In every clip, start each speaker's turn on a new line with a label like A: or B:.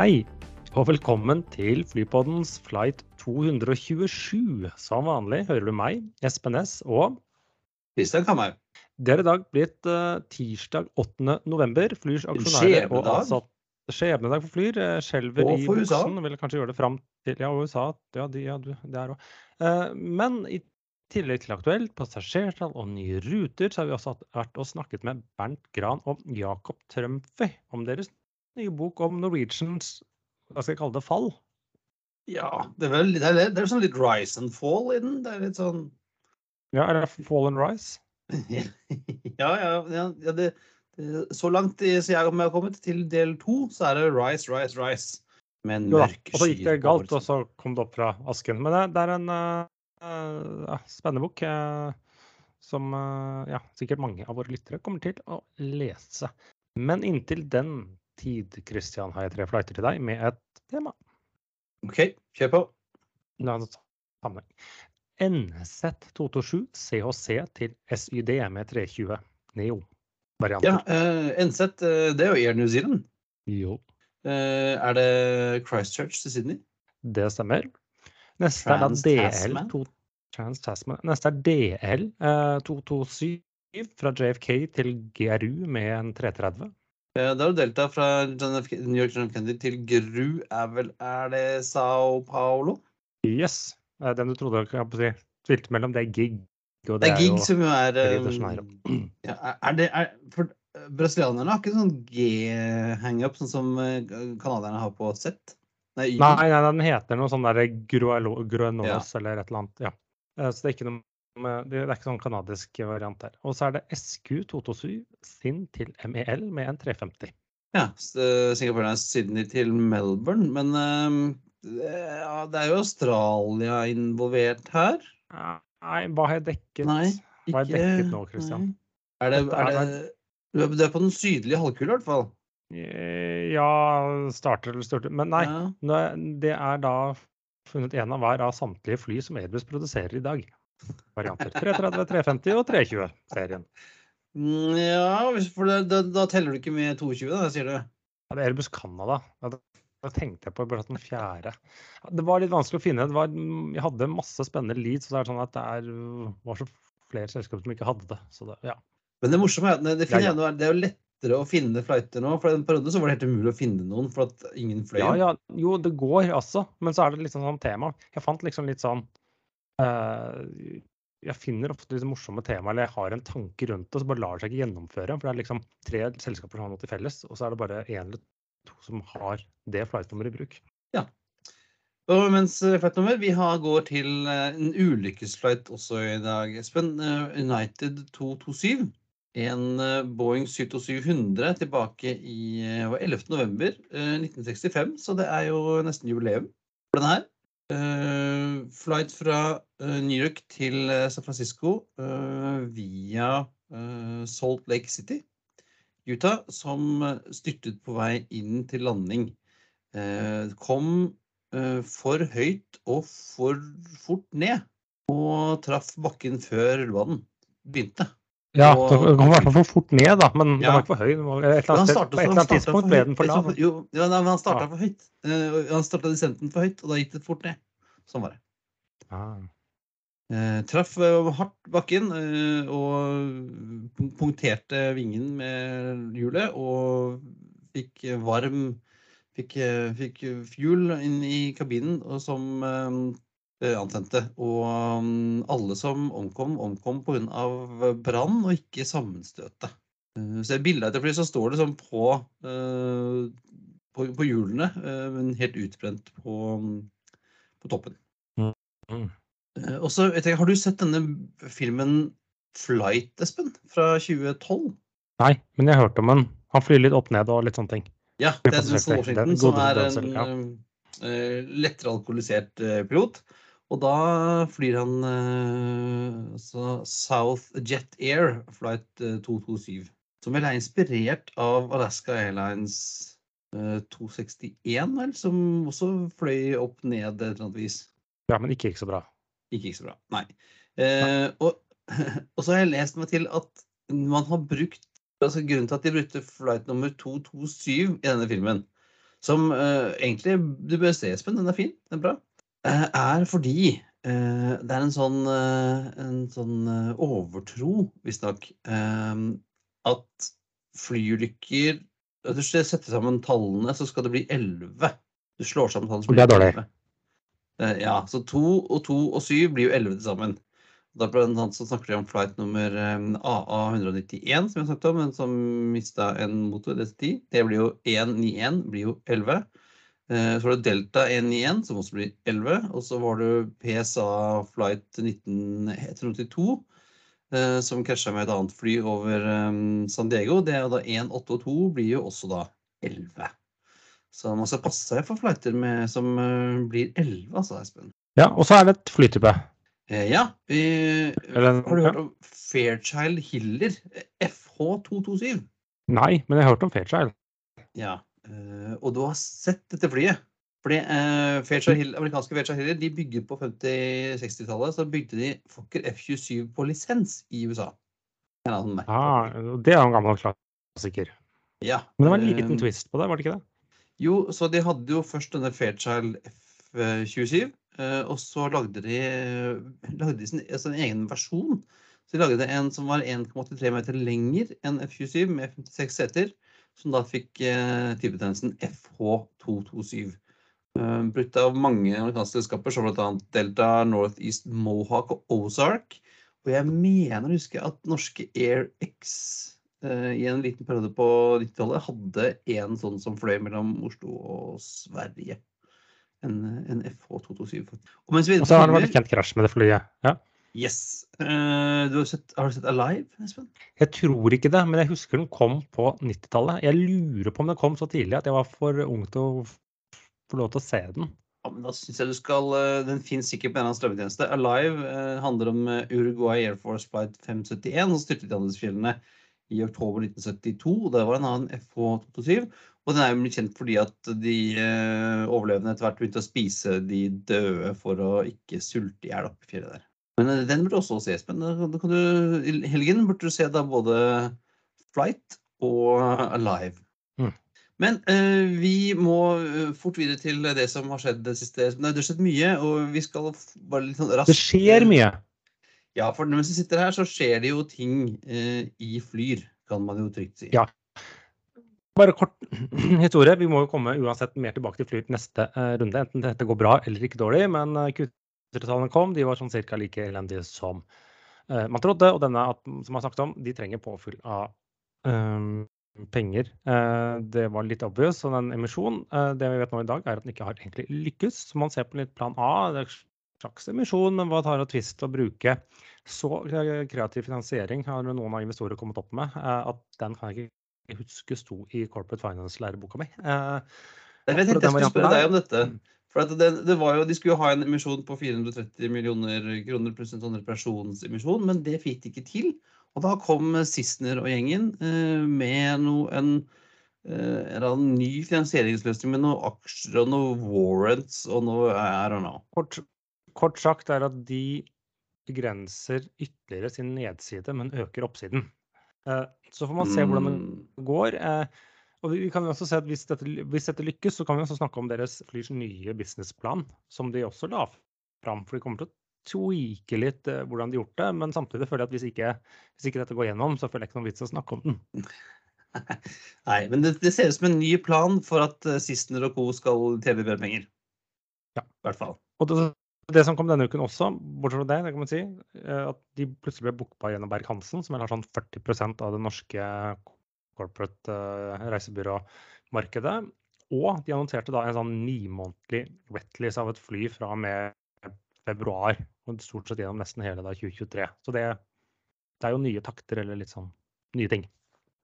A: Hei, og velkommen til Flypoddens flight 227. Som vanlig hører du meg, Espen Næss, og
B: Kristian Kamhaug.
A: det er i dag blitt uh, tirsdag 8. november. Flyrs aksjonærer og ansatte Skjebnedag for Flyr. eh, Skjelver i buksen. Vil kanskje gjøre det fram til Ja, USA. Ja, de, ja du, det er òg. men i tillegg til aktuelt, passasjertall og nye ruter, så har vi også hatt- vært og snakket med Bernt Gran og Jakob Trømføy om deres nye bok om Norwegians hva skal jeg kalle det, fall.
B: Ja, det er vel det er, det er sånn litt rise and fall i den. Det er litt sånn
A: Ja, er det Fall and Rise?
B: Ja, ja. ja, ja det, det, så langt som jeg har kommet til del to, så er det rise, rise, rise. Med en mørk sky.
A: Og så gikk det galt, og så kom det opp fra asken. Men det, det er en uh, spennende bok uh, som uh, ja, sikkert mange av våre lyttere kommer til å lese. Men inntil den tid, Christian, har jeg tre flighter til deg med et tema.
B: OK, kjør på.
A: Er det sammenheng. NZ227 CHC til SYD med 320 Neo-varianter.
B: uh, NZ, eh, det er jo Air New Zealand.
A: Jo,
B: Uh, er det Christchurch til Sydney?
A: det stemmer. Neste er DL? 2 Trans-Tasman. Neste er DL eh, 227 fra JFK til GRU med en 330.
B: Da har du delta fra. New York John F. Kennedy til Gru, er vel Er det Sao Paulo?
A: Yes. Eh, Den du trodde jeg på si, tvilte mellom, det er gig.
B: Det er gig
A: jo
B: som jo er
A: de
B: eh, ja, er- Er det er, For eh, brasilianerne har ikke sånn G-hangup, sånn som eh, canadierne har på Z? Nei,
A: Nei, nei, den heter noe sånn derre Gruenos ja. eller et eller annet. Ja. Eh, Så det er ikke noe det er ikke sånn kanadisk variant der. Og så er det SQ227 sin til MEL med en 350.
B: Ja, eh, Singapore er Sydney til Melbourne. Men eh, det- ja, det er jo Australia involvert her.
A: Nei, hva har jeg dekket?
B: Nei,
A: Hva har
B: jeg
A: dekket nå, Christian?
B: nei. Er det, er det, du er- på den sydlige halvkule, i hvert fall.
A: Eh, Ja, starter eller størter. Men nei,
B: Ja.
A: det er da funnet en av hver av samtlige fly som Airbus produserer i dag. Varianter. 330, 350 og 320-serien.
B: Mm, Ja, for da, da, da teller du ikke med 22, da, sier du?
A: Ja, det er Airbus Canada. Da da tenkte jeg på bare at den fjerde. Det var litt vanskelig å finne. Det var, jeg hadde masse spennende leads, så det er sånn at det er, var så flere selskaper som ikke hadde det. Så det, ja.
B: Men det morsomme er at det,
A: Ja, ja.
B: det er jo lettere å finne flighter nå. For en periode så var det helt umulig å finne noen, for at ingen fløy.
A: Ja, ja, jo, det går altså, men så er det liksom sånn tema. Jeg fant liksom litt sånn Jeg finner ofte liksom morsomme temaer, eller jeg har en tanke rundt det, så bare lar det seg ikke gjennomføre. For det er liksom tre selskaper som har noe til felles, og så er det bare én eller to som har det flightnummeret i bruk. Ja.
B: Og mens eh, flightnummer Vi går til eh, en ulykkesflight også i dag, Espen. Eh, United 227. En eh, Boeing 727-100 tilbake i eh, var 11. november eh, 1965, så det er jo nesten jubileum for den her. Eh, flight fra eh, New York til eh, San Francisco via Salt Lake City, Utah, som styrtet på vei inn til landing. Kom for høyt og for fort ned. Og traff bakken før rullebanen begynte.
A: Ja,
B: Og-
A: det kom i hvert fall for fort ned, da, men den var ikke for høy. Den et eller annet
B: startet-
A: på et eller annet tidspunkt ble den for lav.
B: Jo, ja, nei, men han starta
A: Ja.
B: for høyt. Uh, Han starta dissenten for høyt, og da gikk det fort ned. Sånn var det.
A: Ah.
B: Uh, traff uh, hardt bakken eh, og punkterte vingen med hjulet og fikk varm Fikk, fikk fuel inn i kabinen og som antente. Og mm, alle som omkom, omkom pga. brann og ikke sammenstøtet. Eh, Så i bildet etter fly så står det sånn på, eh, på, på hjulene, eh, men helt utbrent på, på toppen.
A: Mm.
B: Eh, Og så, jeg tenker, Har du sett denne filmen Flight, Espen? Fra 2012?
A: Nei, men jeg hørte om den. Han flyr litt opp ned og litt sånne ting.
B: Ja, det er Washington, som er en
A: ja.
B: eh, lettere alkoholisert eh, pilot. Og da flyr han eh, South Jet Air Flight eh, 227. Som vel er inspirert av Alaska Airlines eh, 261, vel? Som også fløy opp ned et eller annet vis.
A: Ja, men ikke gikk så bra.
B: Ikke gikk så bra. Nei. Eh, og, og så har jeg lest meg til at man har brukt altså Grunnen til at de brukte flight nummer 227 i denne filmen, som eh, egentlig du bør se, Espen, den er fin, den er bra, eh, er fordi eh, det er en sånn, eh, en sånn eh, overtro, visstnok, eh, at flyulykker Du setter sammen tallene, så skal det bli 11. Du slår sammen tallene, så blir
A: det elleve. dårlig.
B: 11. Eh, ja, så 2 og 2 og 7 blir jo 11 til sammen. Da blant annet så snakker de om flight nummer eh, AA191, som jeg snakket om, men som mista en motor, DC10. Det blir jo 191, blir jo 11. Eh, Så var det Delta 191, som også blir 11. Og så var det PSA flight 1982, eh, som krasja med et annet fly over eh, San Diego. Det er jo da 182 blir jo også da 11. Så man skal passe seg for flighter med, som blir 11, altså, Espen.
A: Ja, og så er det et flytype.
B: Ja. Vi,
A: Eller-
B: har du hørt om Fairchild Hiller eh, FH227?
A: Nei, men jeg har hørt om Fairchild.
B: Ja. Eh, Og du har sett dette flyet? Fordi eh, Fairchild Hill, amerikanske Fairchild Hiller de bygget på 50-60-tallet så bygde de Fokker F27 på lisens i USA.
A: Ah, det er en gammel klassiker.
B: Ja.
A: Men det var en liten
B: eh,
A: twist på det, var det ikke det?
B: Jo, så de hadde jo først denne Fairchild F27, eh, og så lagde de, lagde de sin, altså en egen versjon. Så de lagde en som var 1,83 meter lenger enn F27, med 56 seter, som da fikk eh, typebetegnelsen FH227. Eh, brukt av mange amerikanske selskaper, som bl.a. Delta, Northeast Mohawk og Ozark. Og jeg mener å huske at norske AirX eh, i en liten periode på 90-tallet hadde en sånn som fløy mellom Oslo og Sverige. En, en FH227. Og
A: Og så har det vært et kjent krasj med det flyet. Ja.
B: Yes. Uh, du har, sett, har du sett Alive, Espen?
A: Jeg tror ikke det, men jeg husker den kom på 90-tallet. Jeg lurer på om den kom så tidlig at jeg var for ung til å få lov til å se den.
B: Ja, men da synes jeg du skal, eh, Den finnes sikkert på en eller annen strømmetjeneste. Alive uh, handler om Uruguay Air Force Flight 571 som styrtet i Andesfjellene i oktober 1972. Det var en annen FH27. Og den er jo kjent fordi at de uh, overlevende etter hvert begynte å spise de døde for å ikke sulte i hjel oppe i fjellet der. Men eh, den burde også se, Espen. Da da kan du, I helgen burde du se da både Flight og Alive.
A: Mm.
B: Men eh, vi må eh, fort videre til det som har skjedd det siste. Nei, det har skjedd mye, og vi skal bare litt sånn raskt
A: Det skjer mye.
B: Ja, for mens vi sitter her, så skjer det jo ting eh, i Flyr, kan man jo trygt si.
A: Ja. Bare kort historie. Vi må jo komme uansett mer tilbake til Flyr neste eh, runde, enten dette går bra eller ikke dårlig. Men uh, Q3-tallene kom, de var sånn cirka like elendige som uh, man trodde. Og denne at, som jeg snakket om, de trenger påfyll av um, penger. Uh, det var litt obvious. Og den emisjonen, uh, det vi vet nå i dag, er at den ikke har egentlig lykkes. Så man ser på litt plan A. Det er en slags emisjon, men hva tar det tvist å bruke så kreativ finansiering har noen av investorer kommet opp med, at den kan jeg ikke huske sto i Corporate Finance-læreboka mi.
B: Jeg vet ikke, jeg skulle spørre deg om dette. For det, det var jo, De skulle jo ha en emisjon på 430 millioner kroner pluss en sånn reparasjonsemisjon, men det fikk de ikke til. Og da kom Sissener og gjengen eh, med noe, en, eh, en ny finansieringsløsning med noen aksjer og noen warrants og noe I don't know.
A: kort, kort sagt er at de begrenser ytterligere sin nedside, men øker oppsiden. Eh, så får man se hvordan det
B: Mm.
A: går. Eh, og vi kan også se at hvis dette, hvis dette lykkes, så kan vi også snakke om deres Flyrs nye businessplan, som de også la fram. For de kommer til å tweake litt eh, hvordan de har gjort det. Men samtidig føler jeg at hvis ikke, hvis ikke dette går gjennom, så føler jeg ikke noen vits å snakke om den.
B: Nei, men det, det ser ut som en ny plan for at Sistner Sissener og co. skal tjene mer penger.
A: Ja.
B: I hvert fall.
A: Og det, det som kom denne uken også, bortsett fra det, det kan man si, eh, at de plutselig ble booka gjennom Berg-Hansen, som har sånn 40% av det norske corporate eh, reisebyråmarkedet. Og de annonserte da en sånn nimånedlig wetlease av et fly fra og med februar, og stort sett gjennom nesten hele da 2023. Så det, det er jo nye takter, eller litt sånn nye ting.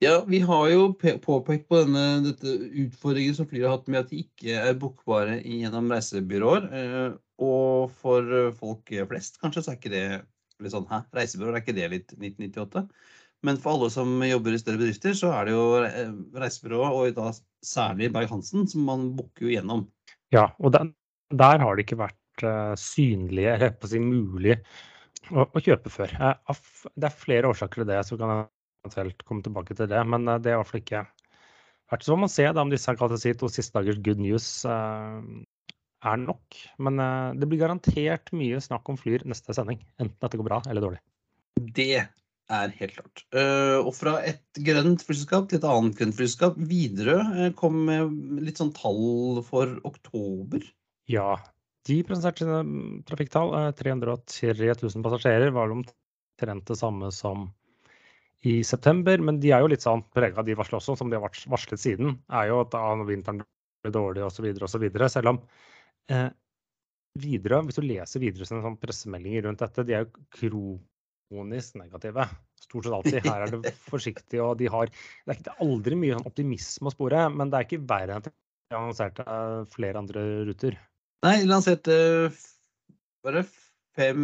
B: Ja, vi har jo pe- påpekt på denne dette utfordringen som flyet har hatt med at de ikke er bookbare gjennom reisebyråer. eh, Og for folk flest kanskje så er ikke det litt sånn Hæ, reisebyråer, er ikke det litt 1998? Men for alle som jobber i større bedrifter, så er det jo eh, reisebyrået, og da særlig Berg-Hansen, som man booker jo gjennom.
A: Ja, og der, der har det ikke vært uh, synlige, eller på å si mulig, å, å kjøpe før. Uh, det er flere årsaker til det, så kan jeg eventuelt komme tilbake til det. Men uh, det er hvert fall ikke vært så man se da, om disse si to siste dagers good news er nok. Men det blir garantert mye snakk om Flyr neste sending. Enten at det går bra eller dårlig.
B: Det er helt klart. Uh, og fra et grønt flyselskap til et annet grønt flyselskap. Widerøe kom med litt sånn tall for oktober.
A: Ja. De presenterte sine mm, trafikktall. 303 000 passasjerer var omtrent det samme som i september. Men de er jo litt sånn prega av de varsler også, som de har varslet siden. er jo at da vinteren blir dårlig osv. osv. Selv om eh, videre, hvis du leser videre sine sånn pressemeldinger rundt dette, de er jo kronisk negative. Stort sett alltid. Her er det forsiktig, og de har Det er ikke aldri mye sånn optimisme å spore, men det er ikke verre enn at de annonserte flere andre ruter.
B: Nei, de lanserte bare fem,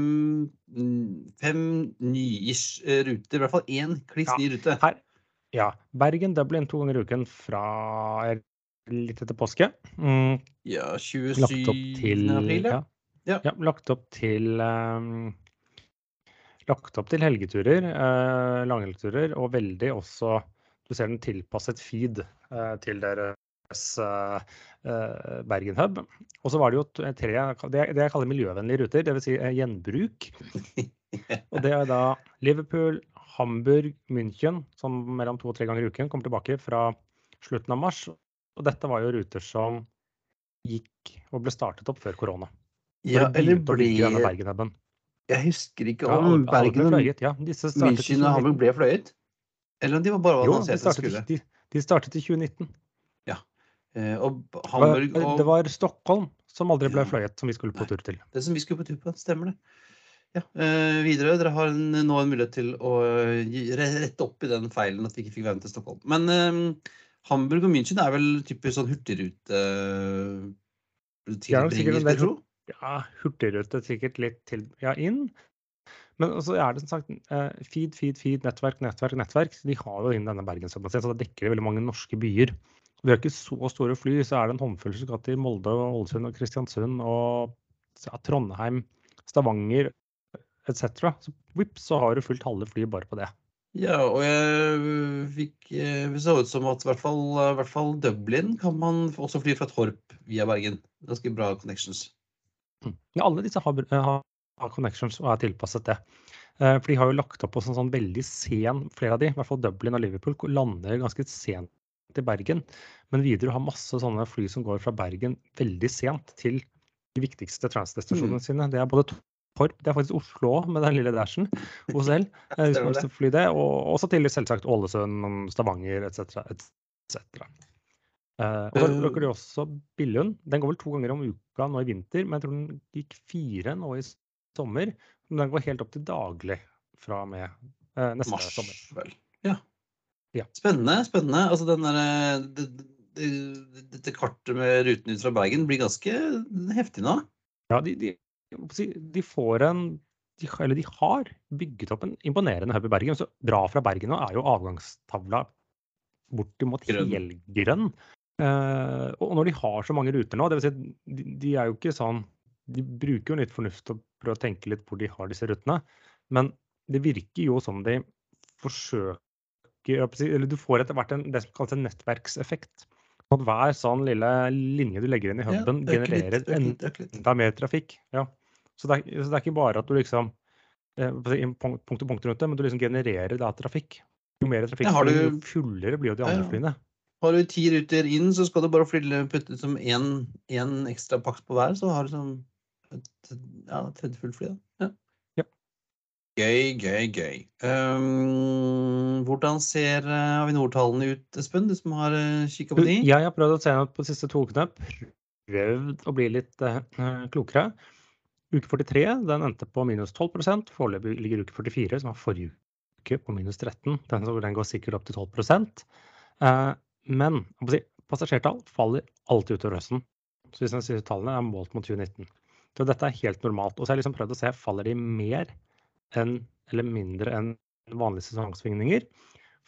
B: fem nye-ish eh, ruter. I hvert fall én kliss ny rute.
A: Her, ja. Bergen, Dublin to ganger i uken fra litt etter påske. Mm.
B: Ja, 27.
A: til, april, ja. Ja. ja. Lagt opp til um, Lagt opp til helgeturer, eh, langhelgeturer, og veldig også Du ser den tilpasset feed eh, til deres Eh, eh, Bergen Hub. Og så var det jo tre det, jeg kaller miljøvennlige ruter, dvs. Si eh, gjenbruk. Og det er da Liverpool, Hamburg, München, som mellom to og tre ganger i uken kommer tilbake fra slutten av mars. Og dette var jo ruter som gikk og ble startet opp før korona.
B: Ja, eller ble Jeg husker ikke om ja, Bergen og ja, München og Hamburg ble fløyet? Eller om de var bare
A: jo, de startet, de, de startet i 2019.
B: Eh, og Hamburg
A: og Det var Stockholm som aldri ble fløyet, som vi skulle på tur til.
B: Det som vi skulle på tur på, stemmer det. Ja, eh, videre, Dere har en, nå en mulighet til å rette opp i den feilen at vi ikke fikk være med til Stockholm. Men eh, Hamburg og München er vel typisk sånn hurtigrute
A: uh, tilbringers, vil tro? Ja, hurtigrute sikkert litt til ja, inn. Men så er det som sagt uh, feed, feed, feed, nettverk, nettverk, nettverk. De har jo inn denne Bergensjobben sin, så det dekker veldig mange norske byer. Vi har ikke så store fly, så er det en håndfull som skal til Molde, Ålesund og Kristiansund og ja, Trondheim, Stavanger etc. Så vips, så har du fullt halve fly bare på det.
B: Ja, og jeg fikk eh, Det så ut som at i hvert fall, i hvert fall Dublin kan man også fly fra Torp via Bergen. Ganske bra connections.
A: Mm. Ja, alle disse har, har connections og er tilpasset det. Eh, for de har jo lagt opp på sånn, sånn veldig sen Flere av de, i hvert fall Dublin og Liverpool, lander ganske sent til Bergen. Men Widerøe har masse sånne fly som går fra Bergen veldig sent til de viktigste transdestinasjonene mm. sine. Det er både Torp, det er faktisk Oslo med den lille dashen. OSL. fly det, og også til selvsagt Ålesund, Stavanger etc. etc. Uh, og så bruker de også Billund. Den går vel to ganger om uka nå i vinter, men jeg tror den gikk fire nå i sommer. Men den går helt opp til daglig fra og med eh, neste Mars, sommer.
B: Vel. Ja. Ja. Spennende. spennende. Altså den der, det, det, dette kartet med ruten ut fra Bergen blir ganske heftig nå.
A: Ja, de, de, de får en de, Eller de har bygget opp en imponerende hub i Bergen. Så dra fra Bergen nå er jo avgangstavla bortimot helgrønn. Uh, og når de har så mange ruter nå, det vil si de, de er jo ikke sånn De bruker jo litt fornuft og prøver å tenke litt hvor de har disse rutene. Men det virker jo som de forsøker eller du får etter hvert en, det som kalles en nettverkseffekt. At hver sånn lille linje du legger inn i huben, ja, genererer enda, mer trafikk. Ja. Så, det er, så, det er, ikke bare at du liksom eh, punkt og punkt rundt det, men du liksom genererer da trafikk. Jo mer trafikk, jo fullere blir jo de andre flyene.
B: Har du ti ruter inn, så skal du bare putte som én ekstra pakke på hver, så har du sånn et ja, tredje fullt fly. Da. Ja. Gøy, gøy, gøy. Um, hvordan ser uh, Avinor-tallene ut, Espen, du som har uh, kikka på de?
A: Jeg har prøvd å se noe på de siste to ukene. Prøvd å bli litt uh, klokere. Uke 43 den endte på minus 12 Foreløpig ligger uke 44, som var forrige uke, på minus 13 Den, den går sikkert opp til 12 uh, Men passasjertall faller alltid utover høsten. Så hvis disse tallene er målt mot 2019. Så dette er helt normalt. Og så har jeg liksom prøvd å se faller de mer enn, eller mindre enn vanlige sesongsvingninger.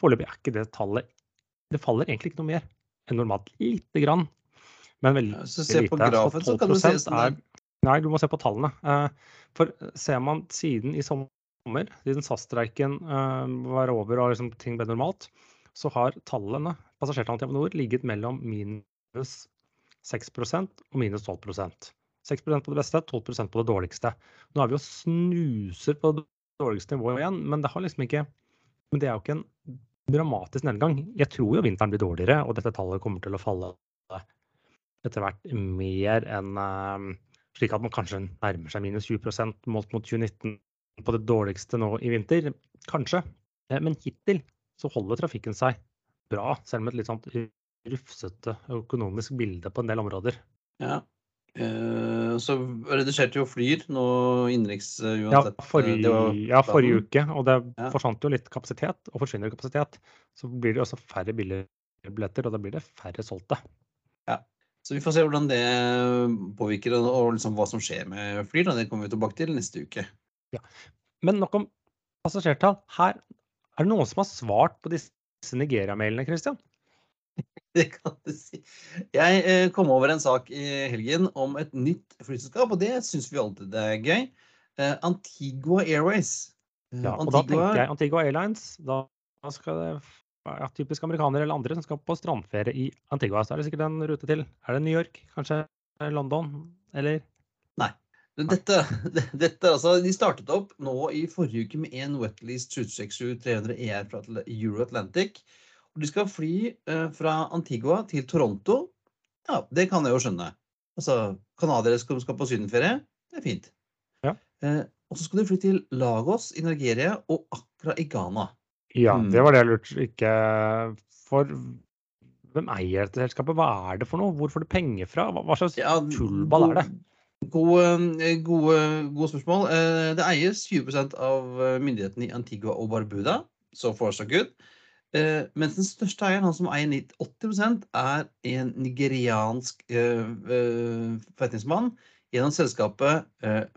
A: Foreløpig er ikke det tallet Det faller egentlig ikke noe mer enn normalt. Lite grann, men veldig lite.
B: Så se på grafen, så kan du se sånn er,
A: Nei, du må se på tallene. Eh, for ser man siden i sommer, siden SAS-streiken eh, var over og liksom ting ble normalt, så har tallene, passasjertallet til Avinor ligget mellom minus 6% og minus 12% 6% på det beste, 12% på det dårligste. Nå er vi jo snuser på det dårligste nivået igjen, men det liksom ikke Men det er jo ikke en dramatisk nedgang. Jeg tror jo vinteren blir dårligere, og dette tallet kommer til å falle etter hvert mer enn slik at man kanskje nærmer seg minus 20% målt mot 2019 på det dårligste nå i vinter. Kanskje. Eh, men hittil så holder trafikken seg bra, selv med et litt sånn rufsete økonomisk bilde på en del områder.
B: Ja. Eh, så reduserte jo Flyr nå innenriks
A: uansett. Ja, forrige, ja, forrige uke. Og det ja. forsvant jo litt kapasitet. Og forsvinner kapasitet, så blir det også færre billetter, og da blir det færre solgte.
B: Ja. Så vi får se hvordan det påvirker, og liksom hva som skjer med Flyr. Det kommer vi tilbake til neste uke.
A: Ja. Men nok om passasjertall. Her er det noen som har svart på disse Nigeria-mailene, Christian?
B: Det kan du si. Jeg eh, kom over en sak i helgen om et nytt flyselskap, og det syns vi alltid er gøy. Eh, Antigua Airways.
A: Eh, ja, og Antigua... da tenker jeg Antigua Airlines. Da skal det ja, typisk amerikanere eller andre som skal på strandferie i Antigua. Så er det sikkert en rute til. Er det New York? Kanskje London? Eller?
B: Dette, dette, altså, de startet opp nå i forrige uke med en Wetleast 767-300 ER fra Euro Atlantic. Og de skal fly eh, fra Antigua til Toronto. Ja, det kan jeg jo skjønne. Altså, Canadiere som skal på sydenferie, det er fint.
A: Ja.
B: Eh, og så skal de fly til Lagos i Nigeria og Accra i Ghana.
A: Ja, mm. det var det jeg lurte ikke For hvem eier dette selskapet? Hva er det for noe? Hvor får du penger fra? Hva, hva slags ja, tullball er det?
B: Gode, eh, gode, gode, spørsmål. Eh, det eies 20% av eh, myndighetene i Antigua og Barbuda. So far, so good. Mens den største eieren, han som eier 80% er en nigeriansk forretningsmann gjennom selskapet,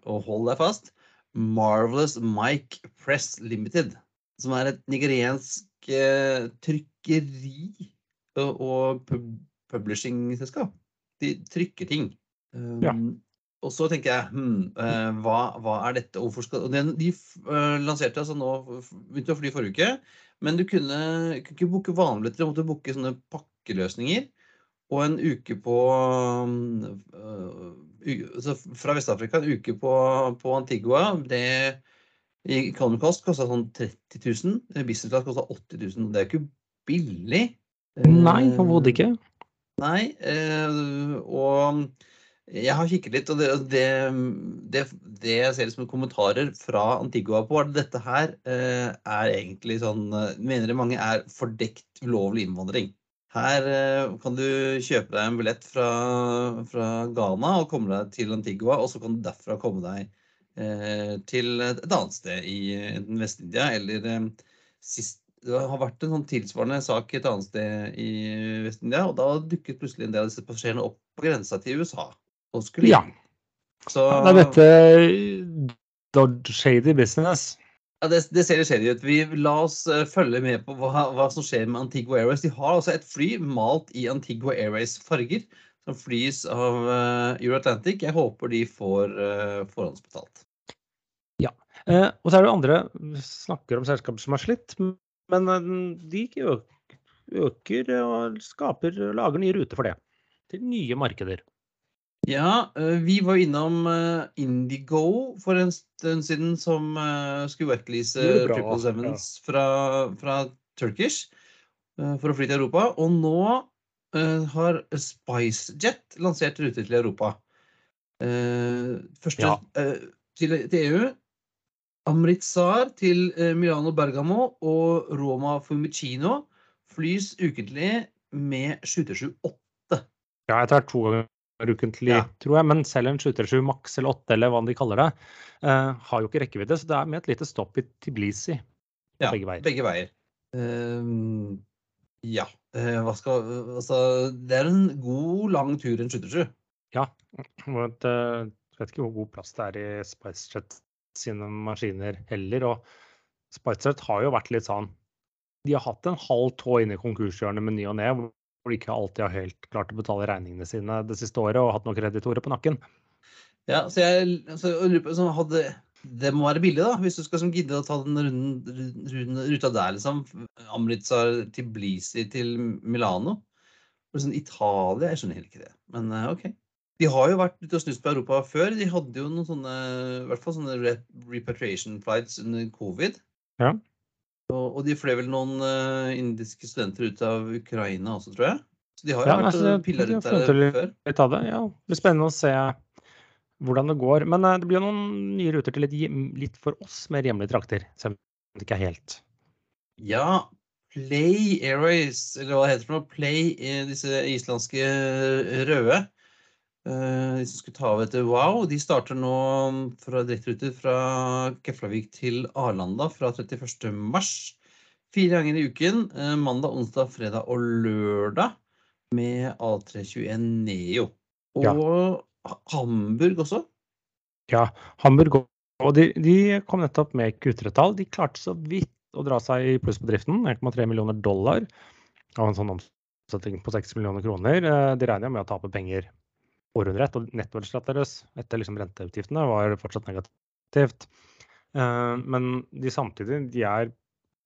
B: og hold deg fast, Marvelous Mike Press Limited. Som er et nigeriansk trykkeri og publishing-selskap. De trykker ting.
A: Ja.
B: Og så tenker jeg hm, eh, hva, hva, er dette? Hvorfor skal De, de uh, lanserte altså nå Begynte å fly forrige uke. Men du kunne, kunne ikke booke vanlige du måtte booke sånne pakkeløsninger. Og en uke på uh, Fra Vest-Afrika, en uke på, på Antigua, det i Economy Cost kosta sånn 30 000. Business Class kosta 80 000. Det er jo ikke billig.
A: Nei, overhodet ikke.
B: Nei, uh, og jeg har kikket litt, og det, det, det, det jeg ser som kommentarer fra Antigua på, er at dette her eh, er egentlig sånn Mener Mener mange er fordekt ulovlig innvandring. Her eh, kan du kjøpe deg en billett fra, fra, Ghana og komme deg til Antigua, og så kan du derfra komme deg eh, til et annet sted i Vest-India eller eh, sist det har vært en sånn tilsvarende sak et annet sted i Vest-India, og da dukket plutselig en del av disse passasjerene opp på grensa til USA
A: og skulle Ja. Så, det er dette Dodge Shady Business.
B: Ja, det, det ser shady ut. Vi La oss uh, følge med på hva, hva, som skjer med Antigua Airways. De har altså et fly malt i Antigua Airways farger, som flys av uh, Euroatlantic. Jeg håper de får uh, forhåndsbetalt.
A: Ja. og så er det andre snakker om selskaper som har slitt, men de øker og skaper, lager nye ruter for det. Til nye markeder.
B: Ja, eh, vi var innom eh, Indigo for en stund siden, som eh, skulle wetlease Triple Sevens fra, fra, Turkish for å fly til Europa. Og nå har SpiceJet lansert ruter til Europa. Første ja. til, til, EU. Amritsar til Milano Bergamo og Roma Fumicino flys ukentlig med 778.
A: Ja, jeg tar to ganger ukentlig, ja. tror jeg. Men selv en 737 Max eller 8 eller hva de kaller det, uh, har jo ikke rekkevidde. Så det er med et lite stopp i Tiblisi.
B: Ja, begge veier. Begge veier. Uh, ja. Uh, hva skal Altså, det er en god, lang tur en 737.
A: Ja. Jeg vet ikke hvor god plass det er i SpiceJet sine maskiner heller. Og SpiceJet har jo vært litt sånn De har hatt en halv tå inne i konkurshjørnet med ny og ne, hvor de ikke alltid har helt klart å betale regningene sine det siste året og hatt noen kreditorer på nakken.
B: Ja, så jeg så, så hadde, det må være billig, da, hvis du skal som gidde å ta den runden, runden, ruta der, liksom. Amritsar til Blisi til Milano. Sånn Italia, jeg skjønner heller ikke det. Men eh, OK. De har jo vært ute og snust på Europa før. De hadde jo noen sånne i hvert fall sånne repatriation flights under covid.
A: Ja.
B: Og, og de fløy vel noen uh, indiske studenter ut av Ukraina også, tror jeg. Så de har jo
A: Ja,
B: vært
A: altså, de
B: rundt der før.
A: litt av det. Ja, det blir spennende å se hvordan det går. Men eh, det blir jo noen nye ruter til litt, litt for oss mer hjemlige trakter. Selv om det ikke er helt
B: Ja, Play Airways, eller hva det heter for noe, Play, eh, disse islandske eh, røde. Eh, De som skulle ta av etter Wow, de starter nå fra direkteruter fra Keflavik til Arlanda fra 31. mars. Fire ganger i uken. eh, Mandag, onsdag, fredag og lørdag. Med A321 Neo. Og
A: Ja.
B: Hamburg også.
A: Ja, Hamburg òg. og de, de kom nettopp med Q3-tall. De klarte så vidt å dra seg i pluss på driften. 1,3 millioner dollar av en sånn omsetning på 6 millioner kroner. Eh, De regner jo med å tape penger året etter nettoresultatet deres etter liksom renteutgiftene var fortsatt negativt. Eh, Men de samtidig, de er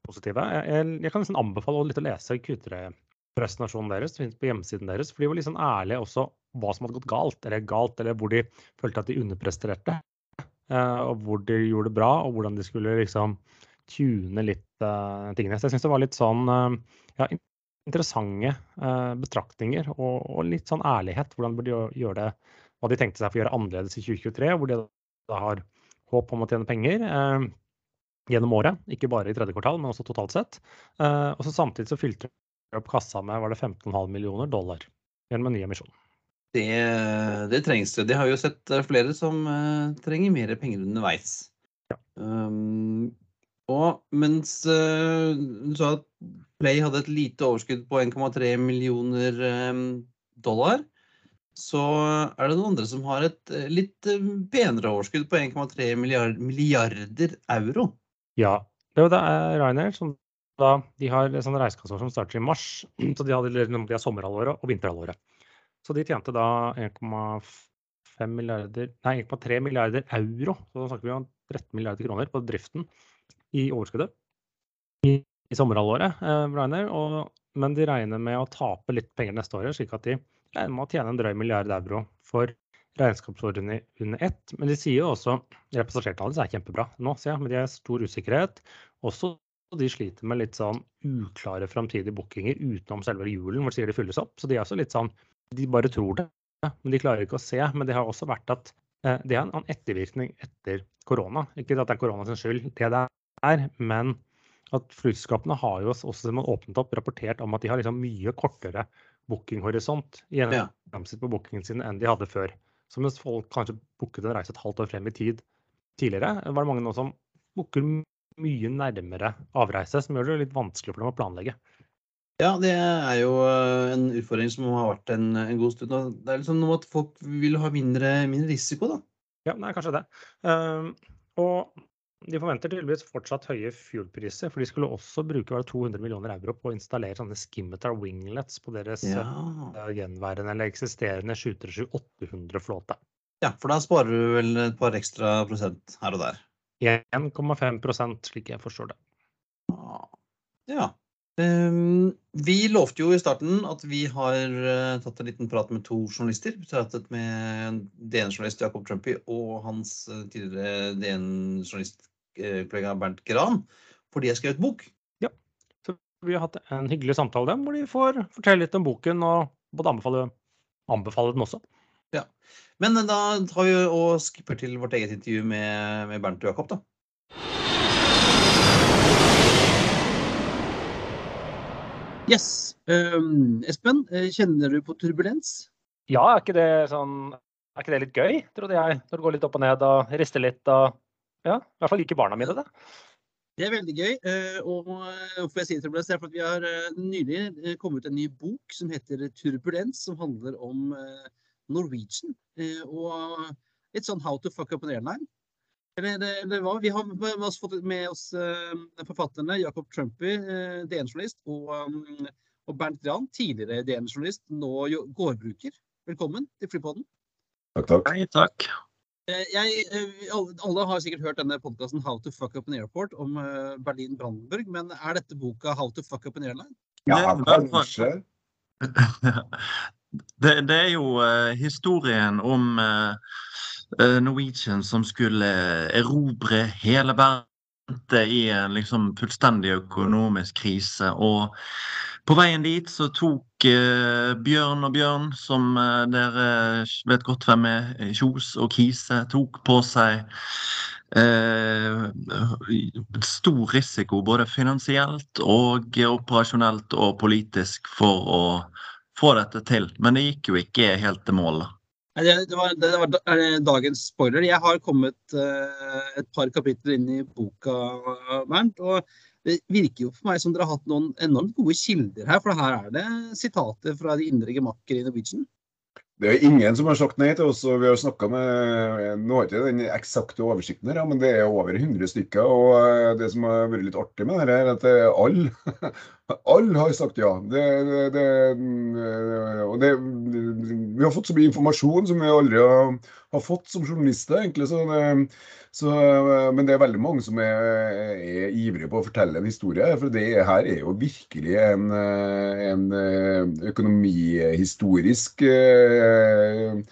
A: positive. Jeg, jeg, kan nesten anbefale litt å lese Q3-presentasjonen deres. Det på hjemmesiden deres. For de var sånn ærlige også hva som hadde gått galt, eller galt, eller hvor de følte at de underpresterte. eh, Og hvor de gjorde det bra, og hvordan de skulle liksom tune litt uh, tingene. Så jeg syns det var litt sånn uh, ja, interessante eh, betraktninger og, og litt sånn ærlighet. Hvordan burde de gjøre det, hva de tenkte seg for å gjøre annerledes i 2023, hvor de da har håp om å tjene penger. eh, gjennom året, ikke bare i tredje kvartal, men også totalt sett. Eh, og så samtidig så fylte de opp kassa med var det 15,5 millioner dollar gjennom en ny emisjon.
B: Det, det trengs det. De har jo sett eh, flere som uh, trenger mer penger underveis. Um, og mens uh, du sa at Play hadde et lite overskudd på 1,3 millioner eh, dollar, så er det noen andre som har et eh, litt eh, penere overskudd på 1,3 milliard, milliarder euro.
A: Ja. Det er er Ryanair som da, de har sånn reisekassår som starter i mars. Så de, hadde, de har sommerhalvåret og vinterhalvåret. Så de tjente da 1,3 milliarder, 1,3 milliarder euro. Så da snakker vi om 13 milliarder kroner på driften i overskuddet i, i sommerhalvåret. Eh, og, men de regner med å tape litt penger neste året, slik at de regner med å tjene en drøy milliard euro for regnskapsordene under ett. Men de sier jo også ja, er kjempebra nå, sier jeg, men de har stor usikkerhet. Også de sliter med litt sånn uklare framtidige bookinger utenom selve julen, hvor de sier de fylles opp. Så de er også litt sånn De bare tror det, men de klarer ikke å se. Men det har også vært at eh, det er en ettervirkning etter korona. Ikke at det er korona sin skyld, det det er, men at flyselskapene har jo også, siden man åpnet opp, rapportert om at de har liksom mye kortere bookinghorisont i
B: Ja.
A: gjennomsnitt på bookingen sin enn de hadde før. Så mens folk kanskje booket en reise et halvt år frem i tid tidligere, var det mange nå som booker mye nærmere avreise, som gjør det litt vanskelig for dem å planlegge.
B: Ja, det er jo eh, en utfordring som har vært en, en god stund. Det er liksom noe at folk vil ha mindre, mindre risiko, da.
A: Ja, nei, kanskje det. Ehm, og de forventer tydeligvis fortsatt høye fuelpriser, for de skulle også bruke 200 millioner euro på å installere sånne skimmeter winglets på deres
B: Ja.
A: eh, gjenværende eller eksisterende 737-800-flåte.
B: ja, for da sparer du vel et par ekstra prosent her og der.
A: 1,5 slik jeg forstår det.
B: Ja. Um, vi lovte jo i starten at vi har uh, tatt en liten prat med to journalister. Vi pratet med DN-journalist Jakob Trumpy og hans uh, tidligere DN-journalistkollega Bernt Gran, for de har skrevet bok.
A: Så vi har hatt en hyggelig samtale med dem, hvor de får fortelle litt om boken og både anbefale, anbefale den også.
B: Men eh, da tar vi og skipper til vårt eget intervju med, med Bernt og Jakob, da. Yes. Um, Espen, eh, kjenner du på turbulens?
A: Ja, er ikke det sånn Er ikke det litt gøy, trodde jeg? Når det går litt opp og ned og rister litt og Ja, i hvert fall liker barna mine det.
B: Det er veldig gøy. eh, Og eh, hvorfor jeg sier turbulens, det er for at vi har eh, nylig eh, kommet ut en ny bok som heter Turbulens, som handler om eh, Norwegian. eh, Og litt sånn How to fuck up an airline. Eller, eller, hva? Vi har med oss fått med oss eh, forfatterne Jacob Trumpy, eh, DN-journalist, og, og Bernt Gran, tidligere DN-journalist, nå gårdbruker. Velkommen til Flypodden.
C: Takk, takk.
D: Hei, takk.
B: Jeg, alle har sikkert hørt denne podkasten 'How to fuck up an airport' om Berlin-Brandenburg, men er dette boka 'How to fuck up an airline'?
C: Ja, kanskje.
D: Det, det, er jo uh, historien om uh, Norwegian som skulle erobre hele verden i en liksom fullstendig økonomisk krise. Og på veien dit så tok eh, Bjørn og Bjørn, som dere vet godt hvem er, Kjos og Kise, tok på seg stor risiko både finansielt og operasjonelt og politisk for å få dette til. Men det gikk jo ikke helt til mål.
B: Det, var, det var dagens spoiler. Jeg har kommet uh, et par kapitler inn i boka, Bernt. og det virker jo for meg som dere har hatt noen enormt gode kilder her. For her er det sitater fra de indre gemakker i Norwegian.
C: Det er ingen som har sagt nei til oss. og vi har snakket med, Nå har ikke den eksakte oversikten, her, men det er over 100 stykker. og eh, Det som har vært litt artig med dette, er at alle all har sagt ja. Det, det, og det, vi har fått så mye informasjon som vi aldri har, har fått som journalister. egentlig, så så, men det er veldig mange som er, er, ivrige på å fortelle en historie. For det her er jo virkelig en, en økonomihistorisk eh,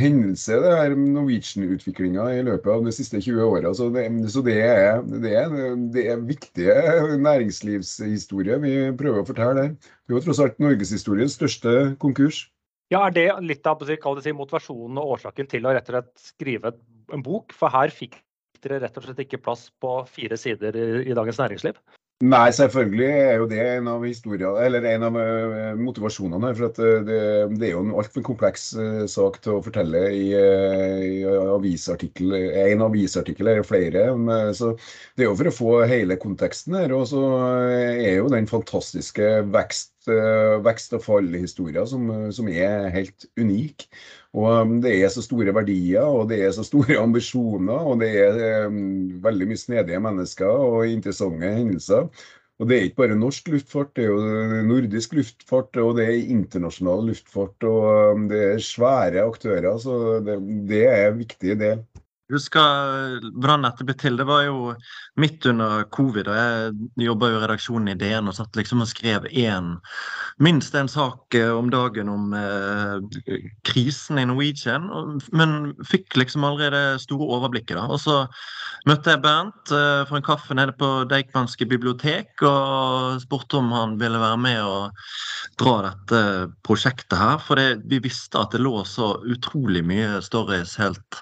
C: hendelse, det her Norwegian-utviklinga i løpet av de siste 20 åra. Så, det, så det, er, det, er, det, er, viktige næringslivshistorie vi prøver å fortelle her. Det er jo tross alt norgeshistoriens største konkurs.
A: Ja, Er det litt av si, motivasjonen og årsaken til å rett og slett skrive en bok? For her fikk dere rett og slett ikke plass på fire sider i, Dagens Næringsliv?
C: Nei, selvfølgelig er jo det en av en av uh, motivasjonene. For uh, det, det, er jo en altfor kompleks uh, sak til å fortelle i, i avisartikkel. En avisartikkel eller flere. Men, så det er jo for å få hele konteksten her. Og så er jo den fantastiske vekst, vekst og fall-historia som, som er helt unik. Og det er så store verdier, og det er så store ambisjoner, og det er veldig mye snedige mennesker og interessante hendelser. Og det er ikke bare norsk luftfart, det er jo nordisk luftfart og det er internasjonal luftfart. Og det er svære aktører, så det, det er en viktig del
D: husker hvordan dette ble til. Det var jo midt under covid, og jeg jobba i redaksjonen i DN og satt liksom og skrev en, minst en sak eh, om dagen om eh, krisen i Norwegian, men fikk liksom aldri det store overblikket. da. Og så møtte jeg Bernt eh, for en kaffe nede på Deichmanske bibliotek og spurte om han ville være med og dra dette prosjektet her. For det, vi visste at det lå så utrolig mye stories helt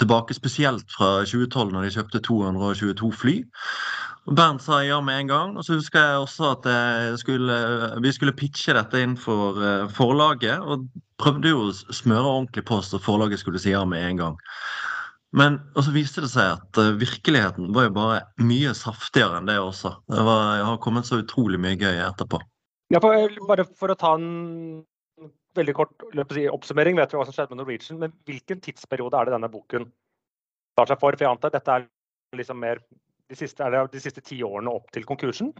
D: tilbake spesielt fra 2012, når de kjøpte 222 fly. Bernt sa ja med en gang. Og så husker jeg også at skulle, vi skulle pitche dette inn for eh, forlaget. Og prøvde jo å smøre ordentlig på så forlaget skulle si ja med en gang. Men og så viste det seg at uh, virkeligheten var jo bare mye saftigere enn det også. Det var, jeg har kommet så utrolig mye gøy etterpå.
A: Ja, for, bare for å ta en veldig kort oppsummering, vet vi hva som skjedde med Norwegian, men hvilken tidsperiode er det denne boken tar seg for? For jeg antar dette er liksom mer de siste, er det de siste ti årene opp til konkursen?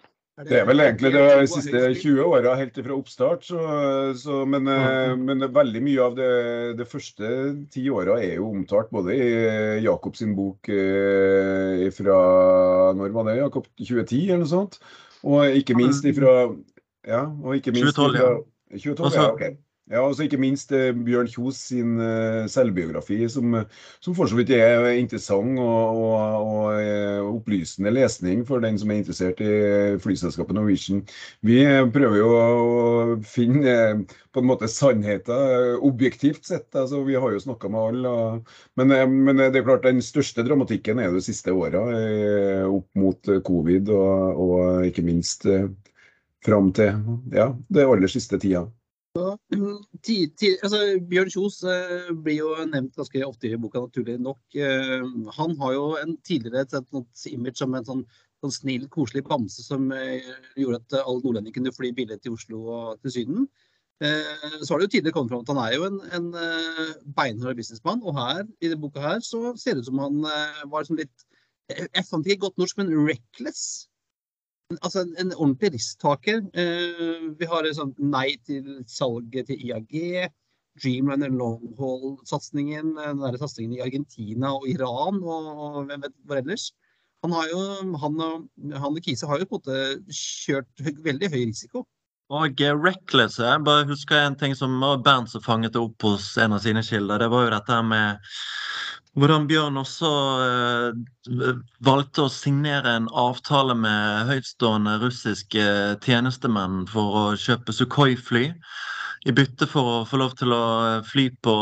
C: Det er vel egentlig de siste 20 åra, helt fra oppstart. Så, så, men, mm. men, veldig mye av det, det første ti åra er jo omtalt både i Jakob sin bok eh, fra Når var det? Jakob 2010 eller noe sånt? Og ikke minst ifra ja, og ikke minst 2012, ja. 2012, ja, ok. Ja, og så ikke minst eh, Bjørn Kjos sin eh, selvbiografi, som, som for så vidt er interessant og, og, og eh, opplysende lesning for den som er interessert i flyselskapet Norwegian. Vi prøver jo å finne på en måte sannheten objektivt sett. altså Vi har jo snakka med alle. Men, men, det er klart den største dramatikken er de siste åra, opp mot covid og, og ikke minst fram til ja, det aller siste tida.
B: Ti, ti, altså, Bjørn Kjos eh, blir jo nevnt ganske ofte i boka, naturlig nok. Eh, han har jo en, tidligere et, image som en sånn, sånn, snill, koselig bamse som eh, gjorde at alle nordlendinger kunne fly billig til Oslo og til Syden. så har det jo tidligere kommet fram at han er jo en, en beinhard businessmann, og her i denne boka her så ser det ut som han var liksom litt Jeg fant ikke godt norsk, men reckless altså en, en ordentlig risktaker. Uh, vi har et sånt nei til salget til IAG. Dreamliner Longhold-satsingen, den der satsingen i Argentina og Iran og, og hvem vet hvor ellers. Han, har jo, han, han og Kise har jo på en måte kjørt veldig høy risiko.
D: Og eh, Reckless, jeg bare husker en ting som Bernt fanget opp hos en av sine kilder. Det var jo dette med hvordan Bjørn også eh, valgte å signere en avtale med høytstående russiske tjenestemenn for å kjøpe Sukhoi-fly, i bytte for å få lov til å fly på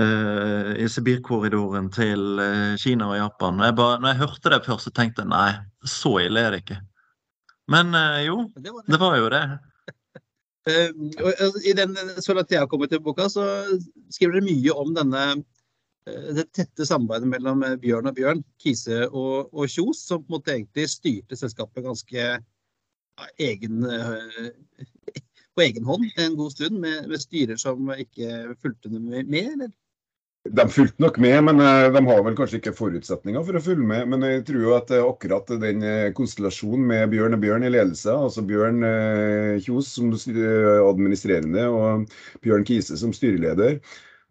D: eh, i Sibirkorridoren til eh, Kina og Japan. Jeg bare, når jeg hørte det først, så tenkte jeg nei, så ille er det ikke. Men eh, jo,
B: Det var
D: det var jo det.
B: Eh, i den, så langt jeg har kommet til boka, så skriver dere mye om denne eh, det tette samarbeidet mellom eh, Bjørn og Bjørn, Kise og, og Kjos, som på en måte egentlig styrte selskapet ganske ja, egen, eh, på egen hånd en god stund, med, med styrer som ikke fulgte med, eller?
C: De fulgte nok med, men eh, de har vel kanskje ikke forutsetninger for å følge med. Men jeg tror jo at eh, akkurat den eh, konstellasjonen med Bjørn og Bjørn i ledelse, altså Bjørn eh, Kjos som administrerende og Bjørn Kise som styreleder,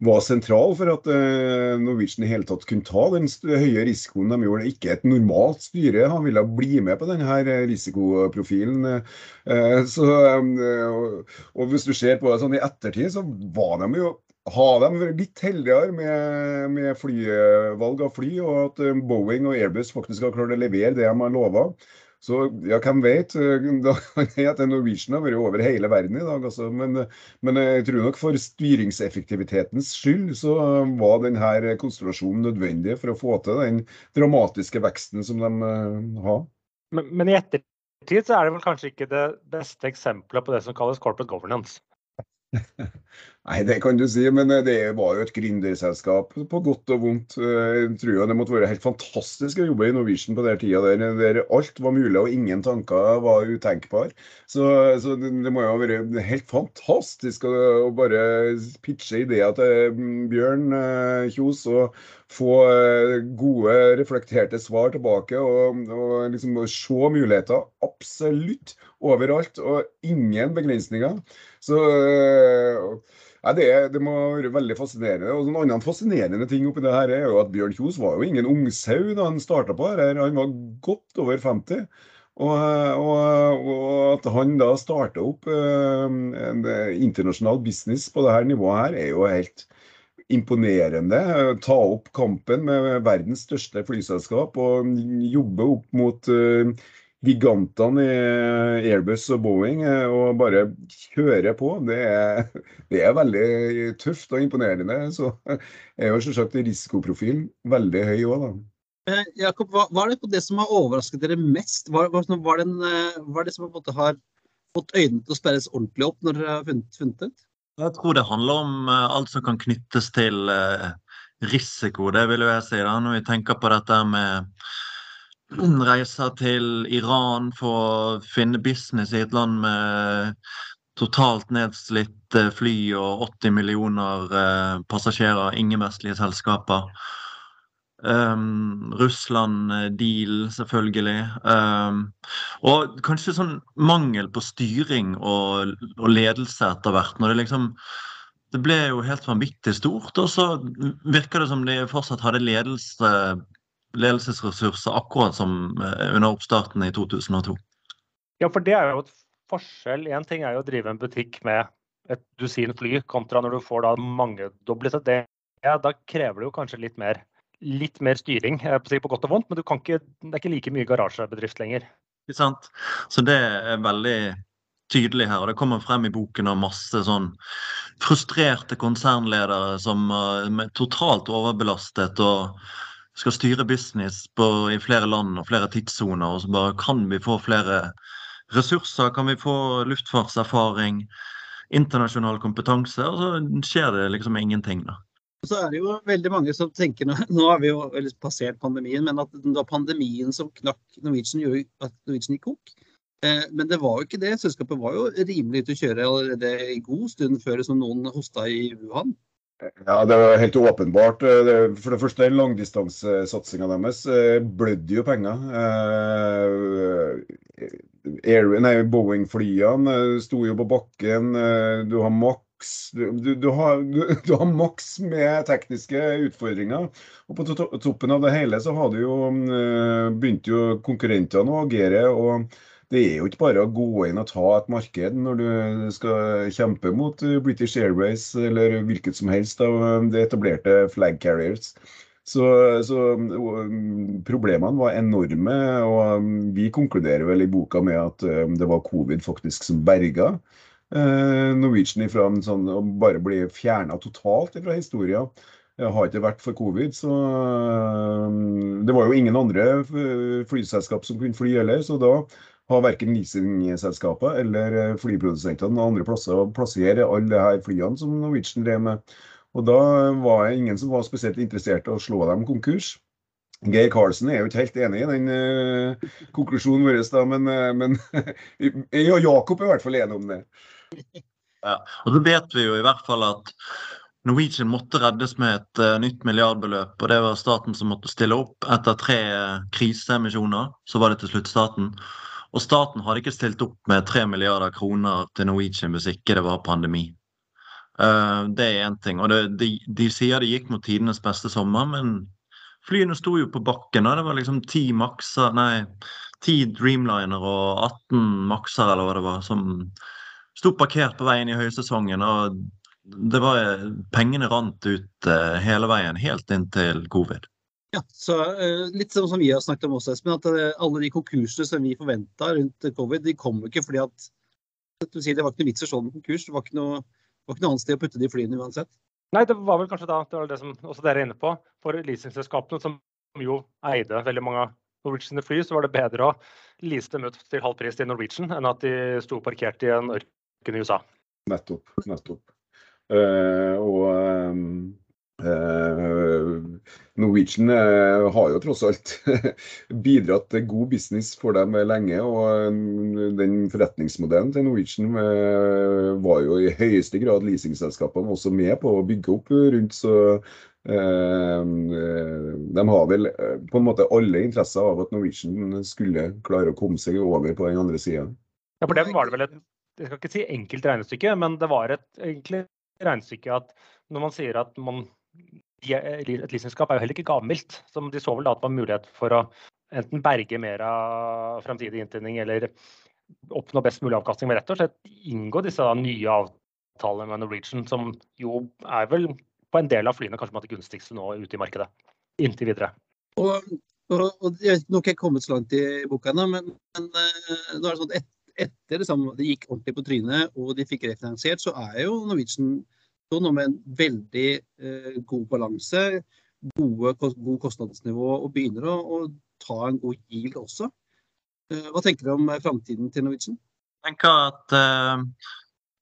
C: var sentral for at eh, Norwegian i hele tatt kunne ta den høye risikoen de gjorde. Ikke et normalt styre. Han ville bli med på denne risikoprofilen. Eh, Så, eh, og, hvis du ser på det sånn i ettertid, så var de jo har de vært litt heldigere med, med flyvalg av fly, og at eh, Boeing og Airbus faktisk har klart å levere det de har lova. Så ja, hvem vet? Da kan jeg at Norwegian har vært over hele verden i dag. Altså. Men, men jeg tror nok for styringseffektivitetens skyld så var denne konstellasjonen nødvendig for å få til den dramatiske veksten som de eh, har.
A: Men, men i ettertid så er det vel kanskje ikke det beste eksempelet på det som kalles corporate governance.
C: Nei, det kan du si, men eh, det var jo et gründerselskap på godt og vondt. Eh, Jeg tror det måtte være helt fantastisk å jobbe i Norwegian på den tida der, der alt var mulig og ingen tanker var utenkbare. Så, så det, må jo ha vært helt fantastisk å, å bare pitche ideer til mm, Bjørn eh, Kjos og få eh, gode, reflekterte svar tilbake og, og liksom se muligheter absolutt overalt og ingen begrensninger. Så ja, det, det må være veldig fascinerende. Og En annen fascinerende ting oppi det her er jo at Bjørn Kjos var jo ingen ungsau da han starta på her. Han var godt over 50. Og, og, og at han da starta opp øh, en øh, internasjonal business på det her nivået her, er jo helt imponerende. Ta opp kampen med verdens største flyselskap og jobbe opp mot øh, gigantene i Airbus og Boeing eh, og bare kjøre på. Det er, det er veldig tøft og imponerende. Så er jo selvsagt risikoprofilen veldig høy òg, da.
B: Eh, Jakob, hva, hva er det på det som har overrasket dere mest? Hva, hva, hva, er, den, eh, hva er det som på en måte har fått øynene til å sperres ordentlig opp når dere har funnet, funnet ut?
D: Jeg tror det handler om eh, alt som kan knyttes til eh, risiko, det vil jo jeg si. da, Når vi tenker på dette med reiser til Iran for å finne business i et land med totalt nedslitt eh, fly og 80 millioner eh, passasjerer, ingen vestlige selskaper. Um, Russland-deal, selvfølgelig. Um, og kanskje sånn mangel på styring og, og ledelse etter hvert. når det liksom det ble jo helt vanvittig stort, og så virker det som de fortsatt hadde ledelse, ledelsesressurser akkurat som eh, under oppstarten i 2002.
A: Ja, for det er jo et forskjell. Én ting er jo å drive en butikk med et dusin fly, kontra når du får da mangedoblet det. Ja, da krever det jo kanskje litt mer, litt mer styring, på godt og vondt, men du kan ikke, det er ikke like mye garasjebedrift lenger.
D: Ikke sant? Så det er veldig tydelig her, og det kommer frem i boken av masse sånn frustrerte konsernledere som eh, er totalt overbelastet og skal styre business på, i flere land og flere tidssoner, og så bare kan vi få flere ressurser, kan vi få luftfartserfaring, internasjonal kompetanse, og så skjer det liksom ingenting, da.
B: Så er det jo veldig mange som tenker Nå, har vi jo passert pandemien, men at det var pandemien som knakk Norwegian, gjorde at Norwegian gikk kok. Eh, men det var jo ikke det. Selskapet var jo rimelig ute å kjøre allerede en god stund før som noen hosta i Wuhan.
C: Ja, det var helt åpenbart. Eh, For det første, langdistansesatsinga deres eh, blødde jo penger. Eh, Air, nei, Boeing-flyene sto jo på bakken. Du har maks du, du, har, du, du, har maks med tekniske utfordringer. Og på toppen av det hele så har du jo uh, begynt jo konkurrentene å agere. og det er jo ikke bare å gå inn og ta et marked når du skal kjempe mot British Airways eller hvilket som helst av de etablerte flag carriers. Så, så, problemene var enorme, og vi konkluderer vel i boka med at det var covid faktisk som berga eh, Norwegian ifra en sånn, å bare bli fjerna totalt fra historien. Har ikke vært for covid, så Det var jo ingen andre flyselskap som kunne fly heller, så da har verken leasingselskapet eller flyprodusentene andre plasser å plassere alle her flyene som Norwegian drev med. Og da var det ingen som var spesielt interessert i å slå dem konkurs. Geir Karlsen er jo ikke helt enig i den uh, konklusjonen vår, da, men, uh, men jeg og Jakob er i hvert fall enige om det.
D: Ja, og så vet vi jo i hvert fall at Norwegian måtte reddes med et uh, nytt milliardbeløp. og Det var staten som måtte stille opp. Etter tre kriseemisjoner så var det til slutt staten. Og staten hadde ikke stilt opp med tre milliarder kroner til Norwegian hvis ikke det var pandemi. Uh, det er én ting. Og det, de, de, sier det gikk mot tidenes beste sommer, men flyene sto jo på bakken. og Det var liksom ti makser, nei, ti Dreamliner og 18 makser, eller hva det var, som sto parkert på veien i høysesongen. og det var, Pengene rant ut uh, hele veien, helt inntil covid.
B: Ja, så uh, Litt sånn som vi har snakket om også, Espen, at alle de konkursene som vi forventa rundt covid, de kom ikke fordi at du sier Det var ikke noe vits å slå en konkurs. det var ikke noe var ikke noe annet sted å putte de flyene uansett.
A: Nei, det var vel kanskje da, det var det som også dere er inne på, for leasingselskapene som jo eide veldig mange av Norwegian fly, så var det bedre å lease dem ut til halv pris til Norwegian enn at de sto parkert i en ørken i USA.
C: Nettopp. Nettopp. Uh, og um Eh, Norwegian eh, har jo tross alt bidratt til god business for dem lenge. og mm, Den forretningsmodellen til Norwegian eh, var jo i høyeste grad leasingselskapene også med på å bygge opp rundt. så de har vel på en måte alle interesser av at Norwegian skulle klare å komme seg over på den andre sida.
A: Ja, for dem var det vel et jeg skal ikke si enkelt regnestykke, men det var et egentlig regnestykke at når man sier at man et leasingselskap er jo heller ikke gammelt. Så de så vel da at det var mulighet for å enten berge mer av fremtidig inntjening eller oppnå best mulig avkastning med rett og slett inngå disse da, nye avtalene med Norwegian, som jo er vel på en del av flyene kanskje det gunstigste nå ute i markedet. Inntil videre.
B: Og, og, og jeg vet ikke, jeg kommet så langt i boka ennå, men, men uh, nå er det sånn at et, etter liksom, det gikk ordentlig på trynet og de fikk refinansiert, så er jo Norwegian nå med en veldig eh, god balanse, gode, god kostnadsnivå og begynner å, å, ta en god yield også. Eh, hva tenker du om eh, framtiden til Norwegian?
D: Jeg tenker at eh,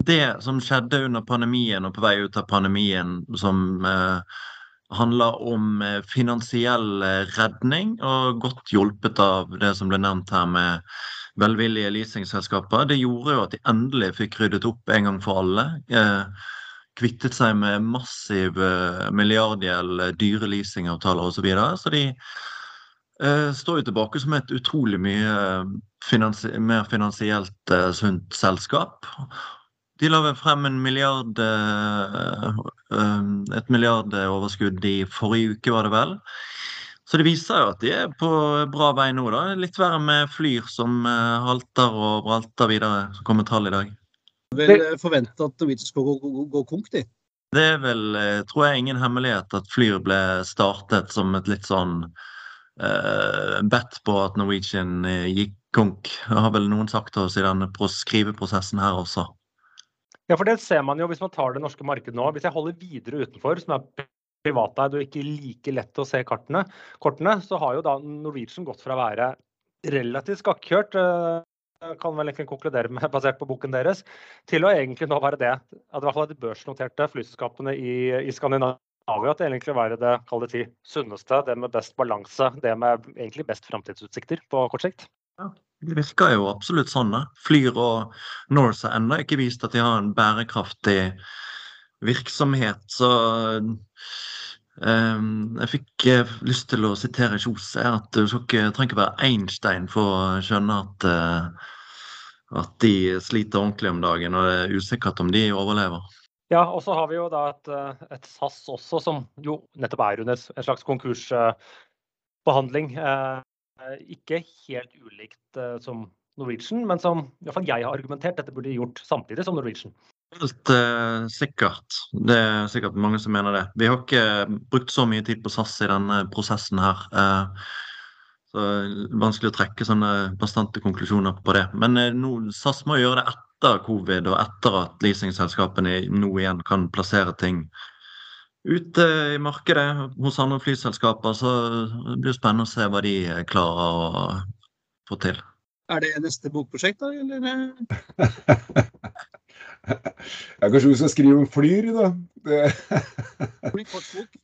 D: det som skjedde under pandemien og på vei ut av pandemien, som eh, handler om eh, finansiell redning, og godt hjulpet av det som ble nevnt her med velvillige leasingselskaper, det gjorde jo at de endelig fikk ryddet opp en gang for alle. Eh, kvittet seg med massiv milliardgjeld, eh, dyre leasingavtaler osv. Så, videre. så de uh, står jo tilbake som et utrolig mye finansi mer finansielt uh, sunt selskap. De la frem en milliard, et milliardoverskudd i forrige uke, var det vel. Så det viser jo at de er på bra vei nå. da. Litt verre med Flyr som halter og bralter videre, som kommer tall i dag
B: vel eh, forvente at Norwegian skal gå, gå, gå konk, de.
D: Det er vel, eh, tror jeg, ingen hemmelighet at Flyr ble startet som et litt sånn uh, bet på at Norwegian gikk konk. Det har vel noen sagt til oss i denne skriveprosessen her også.
A: Ja, for det ser man jo hvis man tar det norske markedet nå. Hvis jeg holder videre utenfor, som er privateid og ikke like lett å se kartene, kortene, så har jo da Norwegian gått fra å være relativt skakkjørt kan vel egentlig konkludere med, basert på boken deres, til å egentlig nå være det at i hvert fall de børsnoterte flyselskapene i, i Skandinavia det egentlig være det det sunneste, det med best balanse, det med egentlig best framtidsutsikter på kort sikt.
D: Det virker jo absolutt sånn. Da. Flyr og Norse ennå ikke vist at de har en bærekraftig virksomhet. Så jeg fikk uh, lyst til å sitere Kjos. At du trenger ikke være Einstein for å skjønne at, uh, at de sliter ordentlig om dagen, og det er usikkert om de overlever.
A: Ja, og så har vi jo da et, eh, et SAS også, som jo nettopp er under en slags konkursbehandling. Eh, ikke helt ulikt eh, som Norwegian, men som i hvert fall jeg har argumentert dette burde gjort samtidig som Norwegian.
D: Helt eh, sikkert. Det er sikkert mange som mener det. Vi har ikke brukt så mye tid på SAS i denne prosessen her. Eh, så Vanskelig å trekke sånne bastante konklusjoner på det. Men eh, nå, SAS må gjøre det etter covid og etter at leasingselskapene nå igjen kan plassere ting ute i markedet hos andre flyselskaper. Så det blir spennende å se hva de klarer å få til.
B: Er det neste bokprosjekt, da? Eller?
C: Ja, kanskje vi skal skrive om Flyr, da. Det,
B: blir blir kort bok.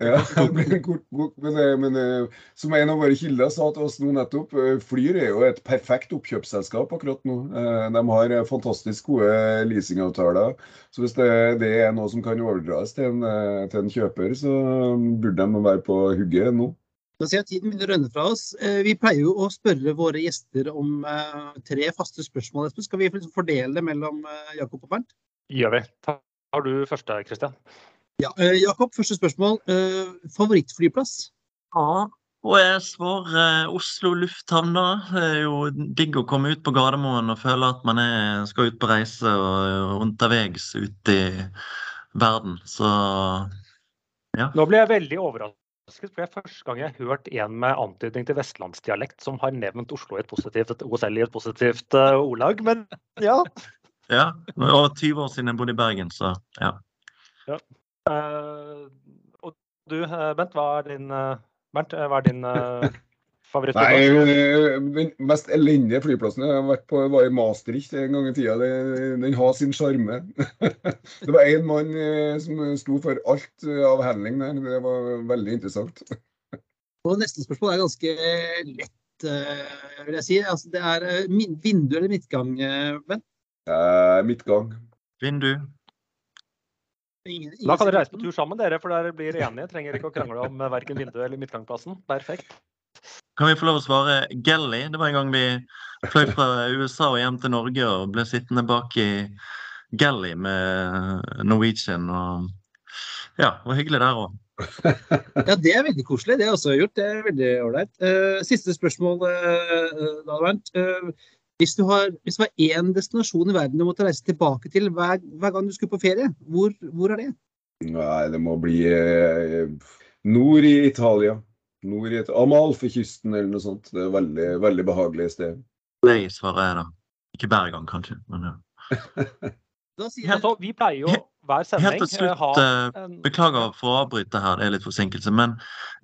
C: ja, det blir en kort bok. Men, eh, men eh, som en av våre kilder sa til oss nå nettopp, eh, Flyr er jo et perfekt oppkjøpsselskap akkurat nå. De har fantastisk gode leasingavtaler. Så hvis det, det er noe som kan overdras til en, til en kjøper, så burde de være på hugget nå.
B: Da ser jeg tiden begynner å rønne fra oss. Eh, Vi pleier jo å spørre våre gjester om eh, tre faste spørsmål. Skal vi liksom fordele det mellom eh, Jakob og Bernt?
A: Gjør vi. Tar du første, Kristian?
B: Ja. Jakob, første spørsmål. Eh, Favorittflyplass?
D: Ja, og jeg svarer Oslo lufthavn, da. Det er jo digg å komme ut på Gardermoen og føle at man er, skal ut på reise og vegs ut i verden. Så
A: Nå ble jeg veldig overrasket, for det er første gang jeg har hørt en med antydning til vestlandsdialekt som har nevnt Oslo i et positivt, OSL i et positivt uh, ordlag. Men ja.
D: ja. Det var 20 år siden jeg bodde i Bergen, så ja.
A: Eh, og du, eh, Bent, hva er din, uh, Bernt, hva er din uh,
C: Nei, Den mest elendige flyplassen jeg har vært på, var i Maastricht en gang i tida. Den har sin sjarme. Det var én mann eh, som sto for alt eh, av handling der. Det var veldig interessant.
B: Og neste spørsmål er ganske lett, eh, vil jeg si. Altså, det er vindu eller midtgang, Bent?
C: Eh, midtgang.
D: Vindu.
B: Ingen,
A: Da kan dere reise på tur sammen, dere, for dere blir enige. Trenger ikke å krangle om verken vinduet eller midtgangplassen. Perfekt.
D: Kan vi få lov å svare Gelly? Det var en gang vi fløy fra USA og hjem til Norge og ble sittende bak i Gelly med Norwegian. Og ja, det var hyggelig der òg.
B: Ja, det er veldig koselig. Det har jeg også gjort. Det er veldig ålreit. Eh, siste spørsmål, eh, da, Bernt. Eh, hvis du har hvis det var én destinasjon i verden du måtte reise tilbake til hver, hver gang du skulle på ferie, hvor, hvor er det?
C: Nei, det må bli nord i Italia. Nord i Et- Amalfekysten, eller noe sånt. Det er veldig, veldig behagelig sted.
D: Nei, svarer jeg da. Ikke hver gang, kanskje. Men ja.
B: Da sier jeg
A: Altså, vi pleier jo hver sending
D: Helt til
A: eh,
D: slutt,
A: ha
D: eh, beklager for å avbryte her, det er litt forsinkelse. Men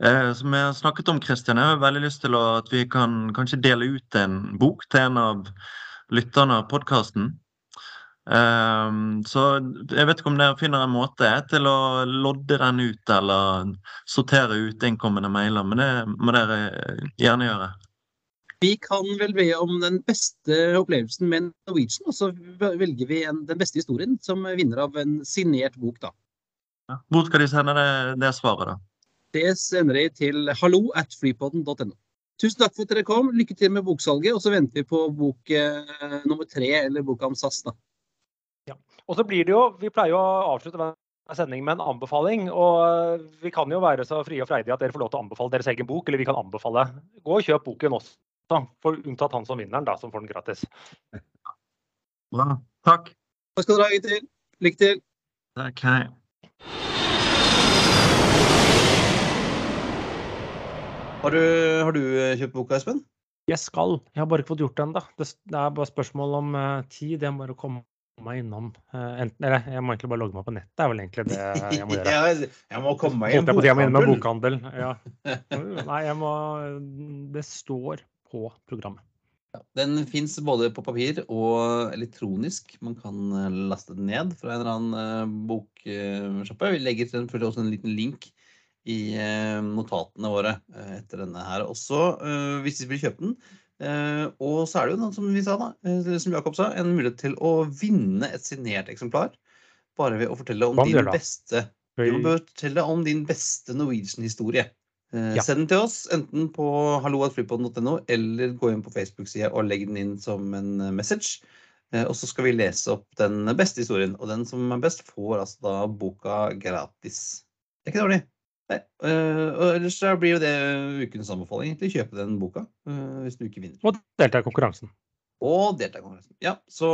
D: eh, som jeg har snakket om, Kristian, jeg har veldig lyst til å, at vi kan kanskje dele ut en bok til en av lytterne av podkasten. Så jeg vet ikke om dere finner en måte til å lodde den ut, eller sortere ut innkommende mailer. Men det må dere gjerne gjøre.
B: Vi kan vel be om den beste opplevelsen med Norwegian, og så velger vi en, den beste historien som vinner av en signert bok, da.
D: Ja. Hvor skal de sende det, det svaret, da?
B: Det sender de til hallo at flypodden.no. Tusen takk for at dere kom. Lykke til med boksalget, og så venter vi på bok eh, nummer tre, eller boka om SAS, da.
A: Og så blir det jo Vi pleier jo å avslutte hver sending med en anbefaling. Og eh, vi kan jo være så frie og freidige at dere får lov til å anbefale deres egen bok. Eller vi kan anbefale Gå og kjøp boken også. For unntatt han som vinner den, da, som får den gratis.
D: Bra. Takk.
B: Takk skal dere ha. Til. Lykke til.
D: Takk, hei.
B: Har du, har du eh, kjøpt boka, Espen?
A: Jeg skal. Jeg har bare ikke fått gjort det ennå. Det, det er bare spørsmål om eh, tid. Jeg må bare komme meg innom. eh, enten, eller jeg må egentlig bare logge meg på nettet. Det er vel egentlig det jeg må gjøre.
B: jeg, jeg må komme meg
A: inn på
B: bokhandel.
A: bokhandel. Ja. Nei, jeg må Det står på programmet.
B: Den fins både på papir og elektronisk. Man kan eh, laste den ned fra en eller annen eh, boksjappe. Vi legger selvfølgelig også en liten link i notatene våre etter denne her også, hvis de vil kjøpe den. Eh, Og så er det jo som vi sa da, eh, som Jakob sa, en mulighet til å vinne et signert eksemplar. Bare ved å fortelle om din beste du må fortelle om din beste Norwegian-historie. Eh,
A: Ja.
B: Send den til oss, enten på halloatflypodden.no, eller gå inn på Facebook-sida og legg den inn som en message. Og så skal vi lese opp den beste historien, og den som er best, får altså da boka gratis. Det er ikke dårlig. Nei. Uh, og ellers så blir jo det ukens anbefaling. Egentlig kjøpe den boka uh, hvis du ikke vinner.
A: Og delta i konkurransen.
B: Og delta i konkurransen. Ja, så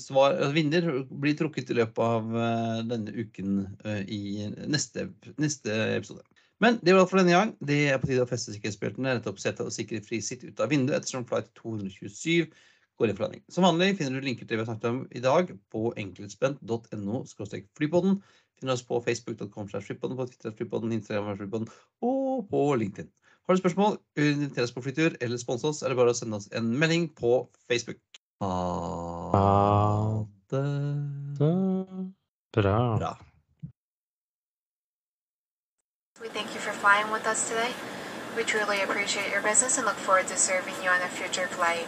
B: svar, altså, vinner blir trukket i løpet av uh, denne uken i neste, neste episode. Men det var alt for denne gang. Det er på tide å feste sikkerhetsbeltene, rette opp setet og sikre fri sitt ut av vinduet ettersom flight 227 går inn for landing. Som vanlig finner du linker til det vi har snakket om i dag på enkeltspent.no flypodden. Finner oss på facebook.com på Twitter på Instagram og på LinkedIn. Har du spørsmål, inviter oss på flytur eller spons oss, er det bare å sende oss en melding på Facebook. Ha det
A: Bra.
B: bra.
E: We thank you for flying with us today. We truly appreciate your business and look forward to serving you on a future flight.